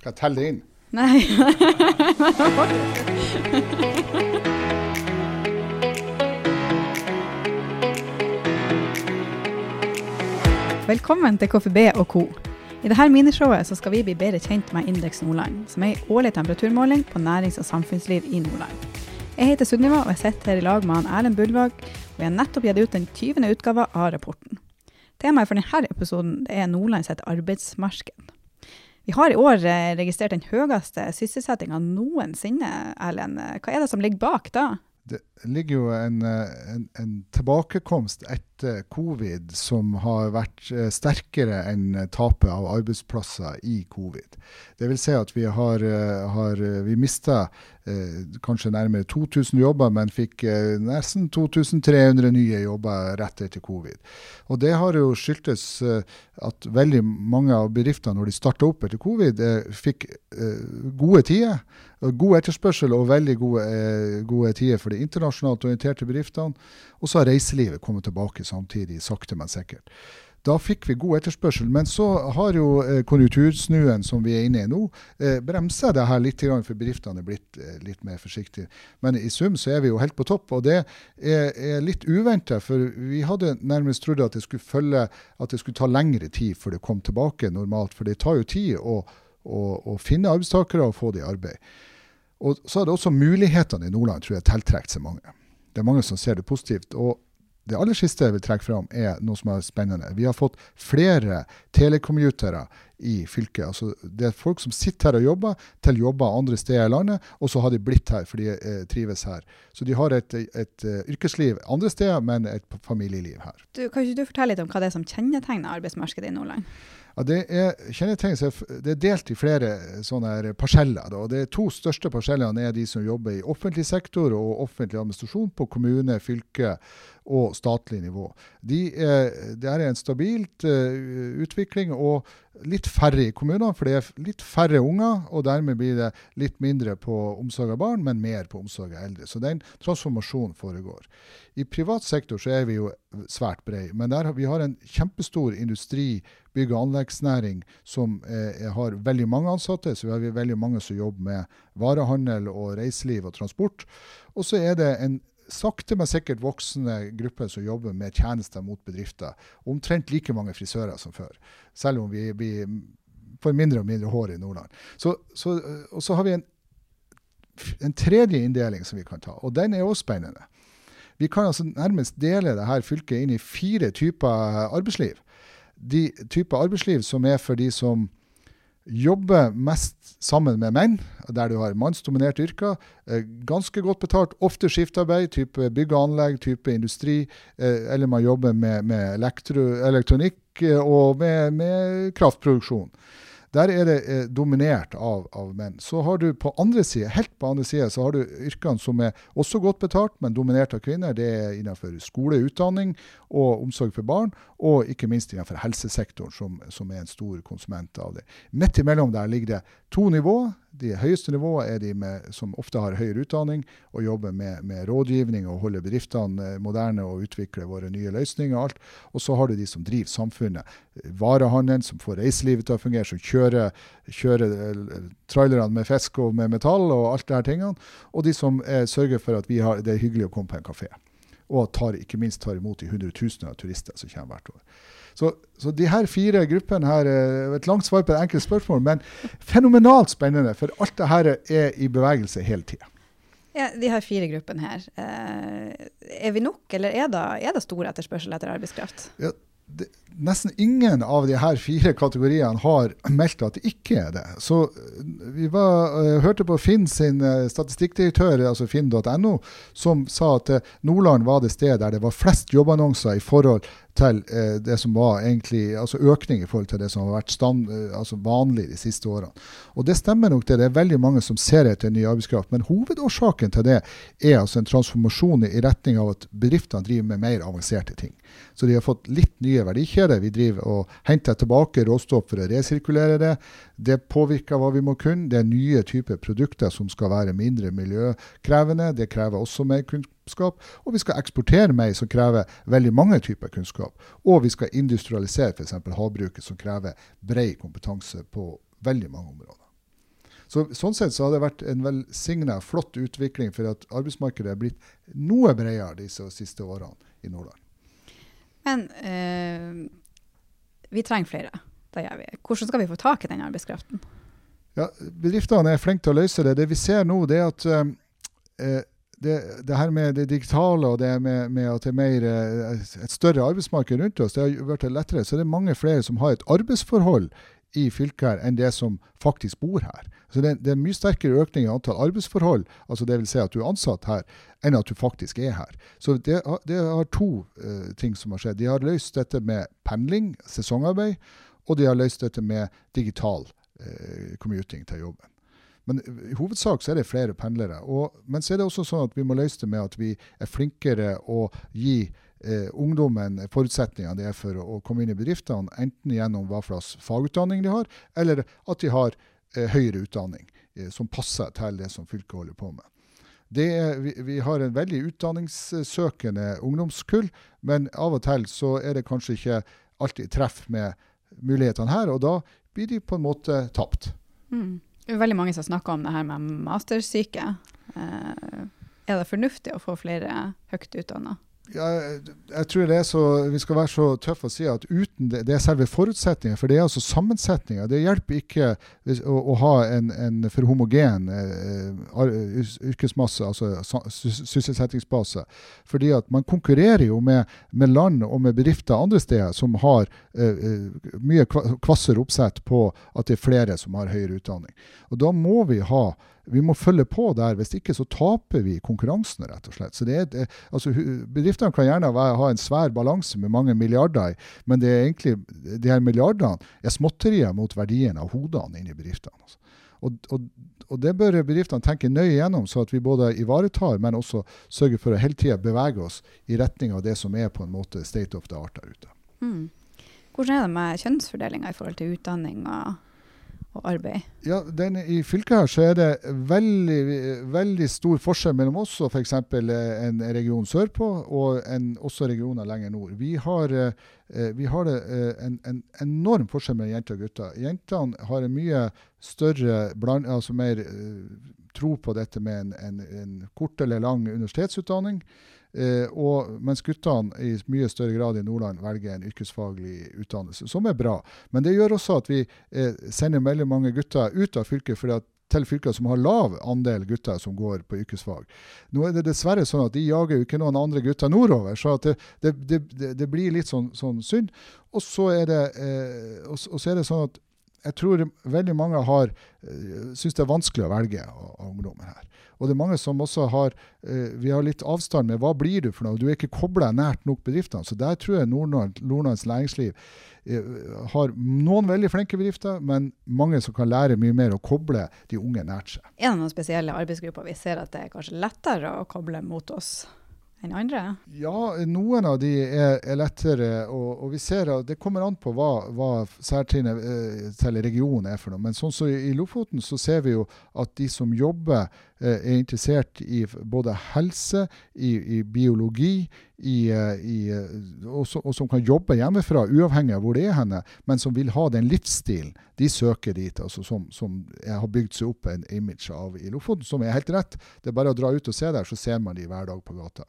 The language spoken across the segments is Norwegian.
Skal jeg telle det inn? Nei. Velkommen til KFB og co. I dette minishowet så skal vi bli bedre kjent med Indeks Nordland, som er en årlig temperaturmåling på nærings- og samfunnsliv i Nordland. Jeg heter Sunniva, og jeg sitter her i lag med han Erlend Bullvåg, og vi har nettopp gitt ut den 20. utgava av rapporten. Temaet for denne episoden er Nordland sitt arbeidsmarked. Vi har i år eh, registrert den høyeste sysselsettinga noensinne, Erlend. Hva er det som ligger bak da? Det ligger jo en, eh, en, en tilbakekomst etter covid som har vært eh, sterkere enn tapet av arbeidsplasser i covid. Det vil si at vi har, har mista kanskje nærmere 2000 jobber, men fikk eh, nesten 2300 nye jobber rett etter covid. Og Det har jo skyldtes eh, at veldig mange av bedriftene når de starta opp etter covid, fikk gode tider. God etterspørsel og veldig gode, gode tider for de internasjonalt orienterte bedriftene. Og så har reiselivet kommet tilbake samtidig, sakte, men sikkert. Da fikk vi god etterspørsel. Men så har jo eh, konjunktursnuen som vi er inne i nå, eh, bremsa det her litt, for bedriftene er blitt eh, litt mer forsiktige. Men i sum så er vi jo helt på topp. Og det er, litt uventa, for vi hadde nærmest trodd at det skulle følge, at det skulle ta lengre tid før det kom tilbake normalt. For det tar jo tid å, å, å finne arbeidstakere og få det i arbeid. Og så er det også mulighetene i Nordland tror jeg tiltrukket seg mange. Det er mange som ser det positivt. og det aller siste jeg vil trekke fram, er noe som er spennende. Vi har fått flere telekommutere i fylket. Altså, det er folk som sitter her og jobber, til jobber andre steder i landet, og så har de blitt her fordi de eh, trives her. Så de har et, et, et uh, yrkesliv andre steder, men et familieliv her. Du, kan ikke du fortelle litt om hva det er som kjennetegner arbeidsmarkedet i Nordland? Ja, det er det er delt i flere sånne parseller. Da. De to største parsellene er de som jobber i offentlig sektor og offentlig administrasjon på kommune, fylke og statlig nivå. De er, det er en stabilt uh, utvikling og litt færre i kommunene, for det er litt færre unger. og Dermed blir det litt mindre på omsorg av barn, men mer på omsorg av eldre. Så den transformasjonen foregår. I privat sektor så er vi jo svært brede, men der vi har en kjempestor industri, bygg- og anleggsnæring som eh, har veldig mange ansatte. Så vi har veldig mange som jobber med varehandel og reiseliv og transport. Og så er det en sakte, men sikkert voksende gruppe som jobber med tjenester mot bedrifter. Omtrent like mange frisører som før, selv om vi, vi får mindre og mindre hår i Nordland. Så, så, og så har vi en, en tredje inndeling som vi kan ta, og den er også spennende. Vi kan altså nærmest dele dette fylket inn i fire typer arbeidsliv. De typer arbeidsliv som er for de som jobber mest sammen med menn, der du har mannsdominerte yrker. Eh, ganske godt betalt, ofte skiftarbeid, type bygg og anlegg, type industri. Eh, eller man jobber med, med elektro, elektronikk eh, og med, med kraftproduksjon. Der er det eh, dominert av, av, menn. Så har du på andre side, helt på andre side så har du yrkene som er også godt betalt, men dominert av kvinner. Det er innenfor skole, utdanning og omsorg for barn, og ikke minst innenfor helsesektoren, som, som er en stor konsument av det. Midt imellom der ligger det to nivåer. De høyeste nivåene er de med, som ofte har høyere utdanning og jobber med, med rådgivning og holder bedriftene eh, moderne og utvikler våre nye løsninger. og alt. Og så har du de som driver samfunnet. Varehandelen, som får reiselivet til å fungere, som kjører, kjører eh, trailerne med fisk og med metall og alt det her tingene. Og de som eh, sørger for at har, det er hyggelig å komme på en kafé. Og tar, ikke minst tar imot de hundretusener av turister som kommer hvert år. Så, så, de her fire gruppene her er et langt svar på et enkelt spørsmål, men fenomenalt spennende. For alt det her er i bevegelse hele tida. Ja, de her fire gruppene her. Eh, er vi nok, eller er det, er det stor etterspørsel etter arbeidskraft? Ja, det, nesten ingen av de her fire kategoriene har meldt at det ikke er det. Så eh, vi var, uh, hørte på Finn sin uh, statistikkdirektør, altså finn.no, som sa at uh, Nordland var det stedet der det var flest jobbannonser i forhold til eh, det som var egentlig, altså økning i forhold til det som har vært stand, eh, altså vanlig de siste årene. Og Det stemmer nok det. Det er veldig mange som ser etter ny arbeidskraft. Men hovedårsaken til det er altså en transformasjon i retning av at bedriftene driver med mer avanserte ting. Så de har fått litt nye verdikjeder. Vi driver og henter tilbake råstoff for å resirkulere det. Det påvirker hva vi må kunne. Det er nye typer produkter som skal være mindre miljøkrevende. Det krever også mer kunnskap. Og vi skal eksportere mer, som krever veldig mange typer kunnskap. Og vi skal industrialisere f.eks. havbruket, som krever bred kompetanse på veldig mange områder. Så, sånn sett så har det vært en velsigna, flott utvikling for at arbeidsmarkedet er blitt noe bredere disse siste årene i Nordland. Men øh, vi trenger flere. Det gjør vi. Hvordan skal vi få tak i den arbeidskraften? Ja, Bedriftene er flinke til å løse det. Det vi ser nå, det er at eh, det, det, her med det digitale og det med, med at det er mer, eh, et større arbeidsmarked rundt oss, det har vært lettere. Så det er mange flere som har et arbeidsforhold i fylket her enn det som faktisk bor her. Så det, det er mye sterkere økning i antall arbeidsforhold, altså dvs. Si at du er ansatt her, enn at du faktisk er her. Så det, det har to uh, ting som har skjedd. De har løst dette med pendling, sesongarbeid, og de har løst dette med digital eh, commuting til jobben. Men i hovedsak så er det flere pendlere. Og, men så er det også sånn at vi må løse det med at vi er flinkere å gi eh, ungdommen forutsetninger det er for å, komme inn i bedriftene, enten gjennom hva slags fagutdanning de har, eller at de har eh, høyere utdanning eh, som passer til det som fylket holder på med. Er, vi, vi, har en veldig utdanningssøkende ungdomskull, men av og til så er det kanskje ikke alltid treff med mulighetene her, og da blir de på en måte tapt. Mm. Veldig mange som snakker om det her med mastersyke. Eh, er det fornuftig å få flere høyt utdanna? Ja, jeg tror det er så, Vi skal være så tøffe å si at uten det, det er selve forutsetningen. For det er altså sammensetninger. Det hjelper ikke å, å ha en, en, for homogen eh, yrkesmasse, altså sysselsettingsbase. Fordi at man konkurrerer jo med, med, land og med bedrifter andre steder som har eh mye kvassere oppsett på at det er flere som har høyere utdanning. Og da må vi ha vi må følge på der. Hvis ikke så taper vi konkurransen, rett og slett. Så det er, altså, bedriftene kan gjerne ha en svær balanse med mange milliarder, men det er egentlig, de her milliardene er småtterier mot verdien av hodene inni bedriftene. Altså. Og, og, og, det bør bedriftene tenke nøye gjennom, så at vi både ivaretar, men også sørger for å hele tida bevege oss i retning av det som er på en måte state of the art der ute. Mm. Hvordan er det med kjønnsfordelinga i forhold til utdanning og og arbeid? Ja, den, I fylket her så er det veldig, veldig stor forskjell mellom oss og f.eks. Eh, en region sørpå og en, også regioner lenger nord. Vi har, eh, vi har eh, en, en, enorm forskjell mellom jenter og gutter. Jentene har en mye større, bland, altså mer tro på dette med en, en kort eller lang universitetsutdanning. Eh, og, mens guttene i mye større grad i Nordland velger en yrkesfaglig utdannelse, som er bra. Men det gjør også at vi eh, sender veldig mange gutter ut av fylket fordi at til fylker som har lav andel gutter som går på yrkesfag. Nå er det dessverre sånn at de jager jo ikke noen andre gutter nordover, så det, det, det, det, blir litt sånn, sånn synd. Og så, eh, er det sånn at jeg tror veldig mange har uh, syns det er vanskelig å velge av ungdommen her. Og det er mange som også har uh, Vi har litt avstand med hva blir du for noe? Du er ikke kobla nært nok bedriftene. Så der tror jeg Nordlands næringsliv uh, har noen veldig flinke bedrifter, men mange som kan lære mye mer å koble de unge nært seg. Er det noen spesielle arbeidsgrupper vi ser at det er kanskje lettere å koble mot oss? enn andre? Ja, noen av de er, er lettere. Og, og, vi ser at det kommer an på hva, hva særtrinnet eh, til regionen er for noe. Men sånn som så i, Lofoten så ser vi jo at de som jobber, eh, er interessert i både helse, i, i biologi, i, eh, i, eh, og, så, og, som kan jobbe hjemmefra, uavhengig av hvor det er henne, men som vil ha den livsstilen. De søker dit, altså som, som har bygd seg opp en image av i Lofoten, som er helt rett. Det er bare å dra ut og se der, så ser man de hver dag på gata.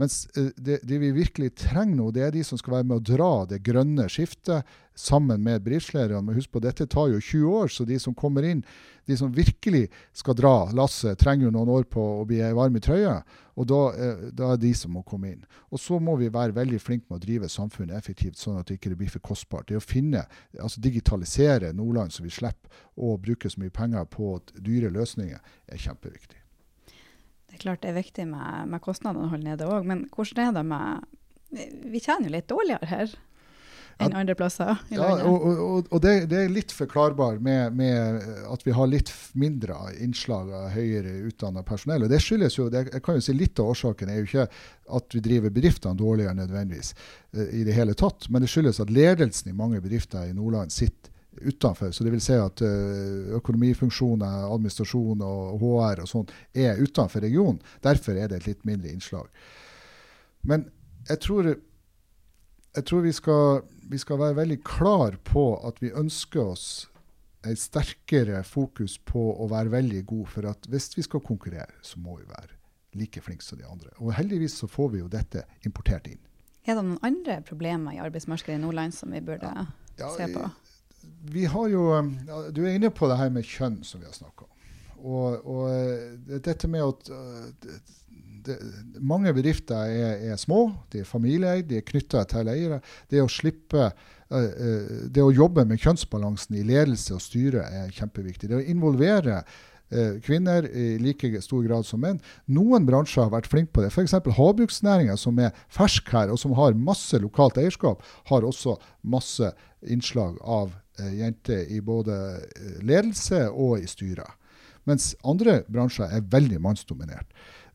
Mens eh, det, det, vi virkelig trenger nå, det er de som skal være med å dra det grønne skiftet sammen med bedriftslederne. Men husk på, dette tar jo 20 år, så de som kommer inn, de som virkelig skal dra lasset, trenger jo noen år på å bli varm i trøya. Og da, eh, da, er de som må komme inn. Og så må vi være veldig flinke med å drive samfunnet effektivt, sånn at det ikke blir for kostbart. Det å finne, altså digitalisere Nordland så vi slipper å bruke så mye penger på dyre løsninger, er kjempeviktig. Det er klart det er viktig med, med kostnadene å holde nede òg, men hvordan er det med Vi tjener jo litt dårligere her enn andre plasser i ja, landet. Og, og, og det, det, er litt forklarbar med, med, at vi har litt mindre innslag av høyere utdanna personell. Og det skyldes jo, det, jeg kan jo si Litt av årsaken er jo ikke at vi driver bedriftene dårligere nødvendigvis, uh, i det hele tatt, men det skyldes at ledelsen i mange bedrifter i Nordland sitter utenfor. Så det vil si at eh, økonomifunksjoner, administrasjon og HR og sånt er utenfor regionen. Derfor er det et litt mindre innslag. Men jeg tror, jeg tror vi, skal, vi, skal, være veldig klar på at vi ønsker oss et sterkere fokus på å være veldig god. For at hvis vi skal konkurrere, så må vi være like flinke som de andre. Og heldigvis så får vi jo dette importert inn. Er det noen andre problemer i arbeidsmarkedet i Nordland som vi burde ja. Ja, se på? Vi har jo, Du er inne på det her med kjønn, som vi har snakka om. Og, og, eh, dette med at det, det, mange bedrifter er, er, små, de er familieeid, de er knytta til eiere. Det å slippe uh, det å jobbe med kjønnsbalansen i ledelse og styre er kjempeviktig. Det å involvere kvinner i like stor grad som menn. Noen bransjer har vært flinke på det. F.eks. havbruksnæringa, som er fersk her, og som har masse lokalt eierskap, har også masse innslag av uh, jenter i både ledelse og i styret. Mens andre bransjer er veldig mannsdominert.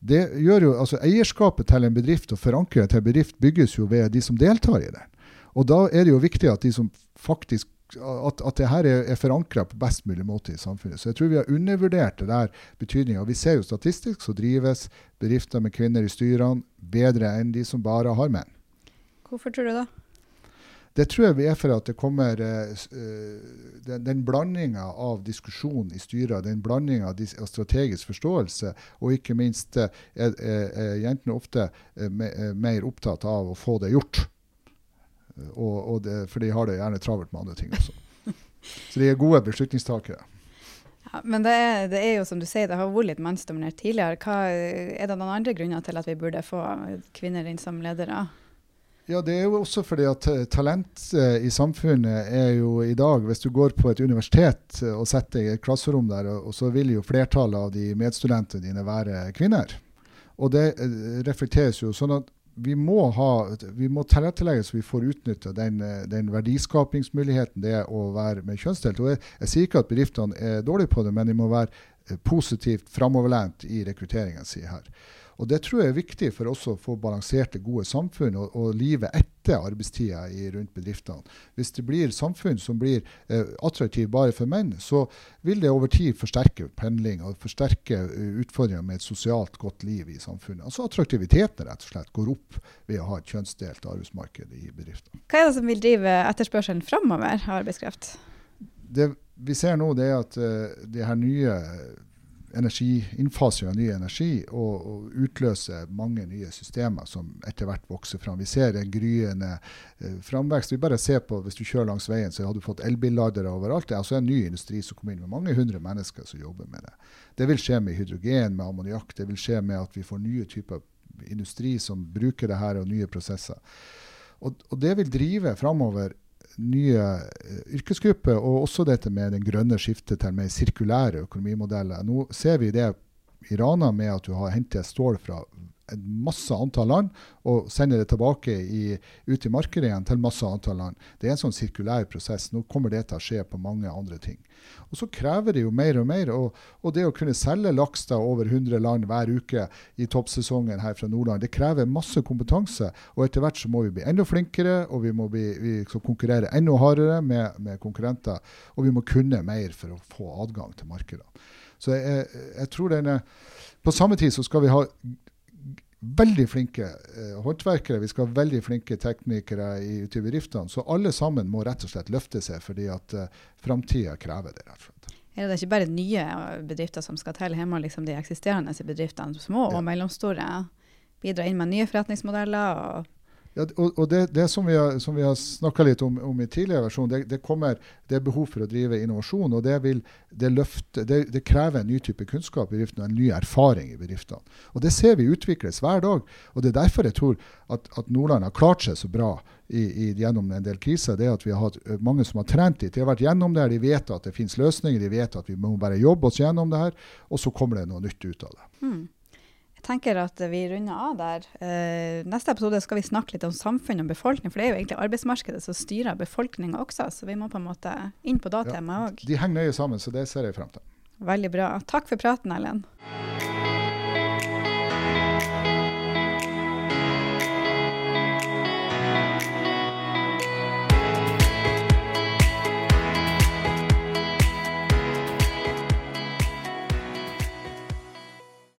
Det gjør jo, altså Eierskapet til en bedrift og forankringen til en bedrift bygges jo ved de som deltar i den. Og Da er det jo viktig at de som faktisk at, at det her er, er forankra på best mulig måte i samfunnet. Så jeg tror vi har undervurdert det der betydninga. Vi ser jo statistisk så drives bedrifter med kvinner i styrene bedre enn de som bare har menn. Hvorfor tror du det? Det tror jeg vi er for at det kommer uh, Den, den blandinga av diskusjon i styret, den blandinga av, av, strategisk forståelse, og ikke minst uh, er, er, jentene ofte me, mer opptatt av å få det gjort. Og, og det, for de har det gjerne travelt med andre ting også. Så de er gode beslutningstakere. Ja, men det er, det er, jo som du sier, det har vært litt mannsdominert tidligere. Hva, er det noen andre grunner til at vi burde få kvinner inn som ledere? Ja, det er jo også fordi at eh, talent i samfunnet er jo i dag Hvis du går på et universitet eh, og setter deg i et klasserom der, og så vil jo flertallet av de medstudentene dine være kvinner. Og det eh, reflekteres jo sånn at vi må, ha, vi må tilrettelegge så vi får utnytta den, den, verdiskapingsmuligheten det er å være med kjønnsdelt. Og jeg, jeg sier ikke at bedriftene er dårlige på det, men de må være positivt framoverlent i rekrutteringen sin her. Og Det tror jeg er viktig for oss å få balanserte, gode samfunn og, og livet etter arbeidstida rundt bedriftene. Hvis det blir samfunn som blir eh, attraktive bare for menn, så vil det over tid forsterke pendling og forsterke uh, utfordringer med et sosialt godt liv i samfunnet. Altså Attraktiviteten rett og slett går opp ved å ha et kjønnsdelt arbeidsmarked i bedriftene. Hva er det som vil drive etterspørselen framover av arbeidskraft? Det vi ser nå, det er at uh, de her nye energi, innfasing av ny energi og, og utløse mange nye systemer som etter hvert vokser fram. Vi ser en gryende eh, framvekst. Vi bare ser på, Hvis du kjører langs veien, så har du fått elbilladere overalt. Det er altså en ny industri som kommer inn med mange hundre mennesker som jobber med det. Det vil skje med hydrogen, med ammoniakk. Det vil skje med at vi får nye typer industri som bruker det her, og nye prosesser. Og, og det vil drive framover nye eh, yrkesgrupper, og også dette med den grønne skiftet til mer sirkulære økonomimodeller. Nå ser vi det i Rana med at du har hentet stål fra et masse antall land og sender det tilbake i, ut i markedet igjen til masse antall land. Det er en sånn sirkulær prosess. Nå kommer det til å skje på mange andre ting. Og Så krever det jo mer og mer. Og, og det å kunne selge laks til over 100 land hver uke i toppsesongen her fra Nordland, det krever masse kompetanse. Og etter hvert så må vi bli enda flinkere, og vi må bli, vi konkurrere enda hardere med, med konkurrenter. Og vi må kunne mer for å få adgang til markedene. Så jeg, jeg tror denne På samme tid så skal vi ha veldig flinke eh, håndverkere, vi skal ha veldig flinke teknikere i, ute i bedriftene. Så alle sammen må rett og slett løfte seg, fordi at eh, framtida krever det. rett og slett. Er det ikke bare nye bedrifter som skal til? hjemme, liksom de eksisterende bedriftene, små og ja. mellomstore, bidra inn med nye forretningsmodeller? og ja, og, og det, det, som vi har, som har snakka litt om, om, i tidligere versjon, det, det, kommer, det er behov for å drive innovasjon. og Det, vil, det, løfte, det, krever en ny type kunnskap i bedriften og en ny erfaring i bedriftene. Og Det ser vi utvikles hver dag. og Det er derfor jeg tror at, at Nordland har klart seg så bra i, i, gjennom en del kriser. det er at Vi har hatt mange som har trent dit. De har vært gjennom det de vet at det finnes løsninger, de vet at vi må bare jobbe oss gjennom det her, og så kommer det noe nytt ut av det. Mm tenker at vi runder av der. Uh, neste episode skal vi snakke litt om samfunn og befolkning, for det er jo egentlig arbeidsmarkedet som styrer befolkninga også, så vi må på en måte inn på det temaet òg. De henger nøye sammen, så det ser jeg frem til. Veldig bra. Takk for praten, Ellen.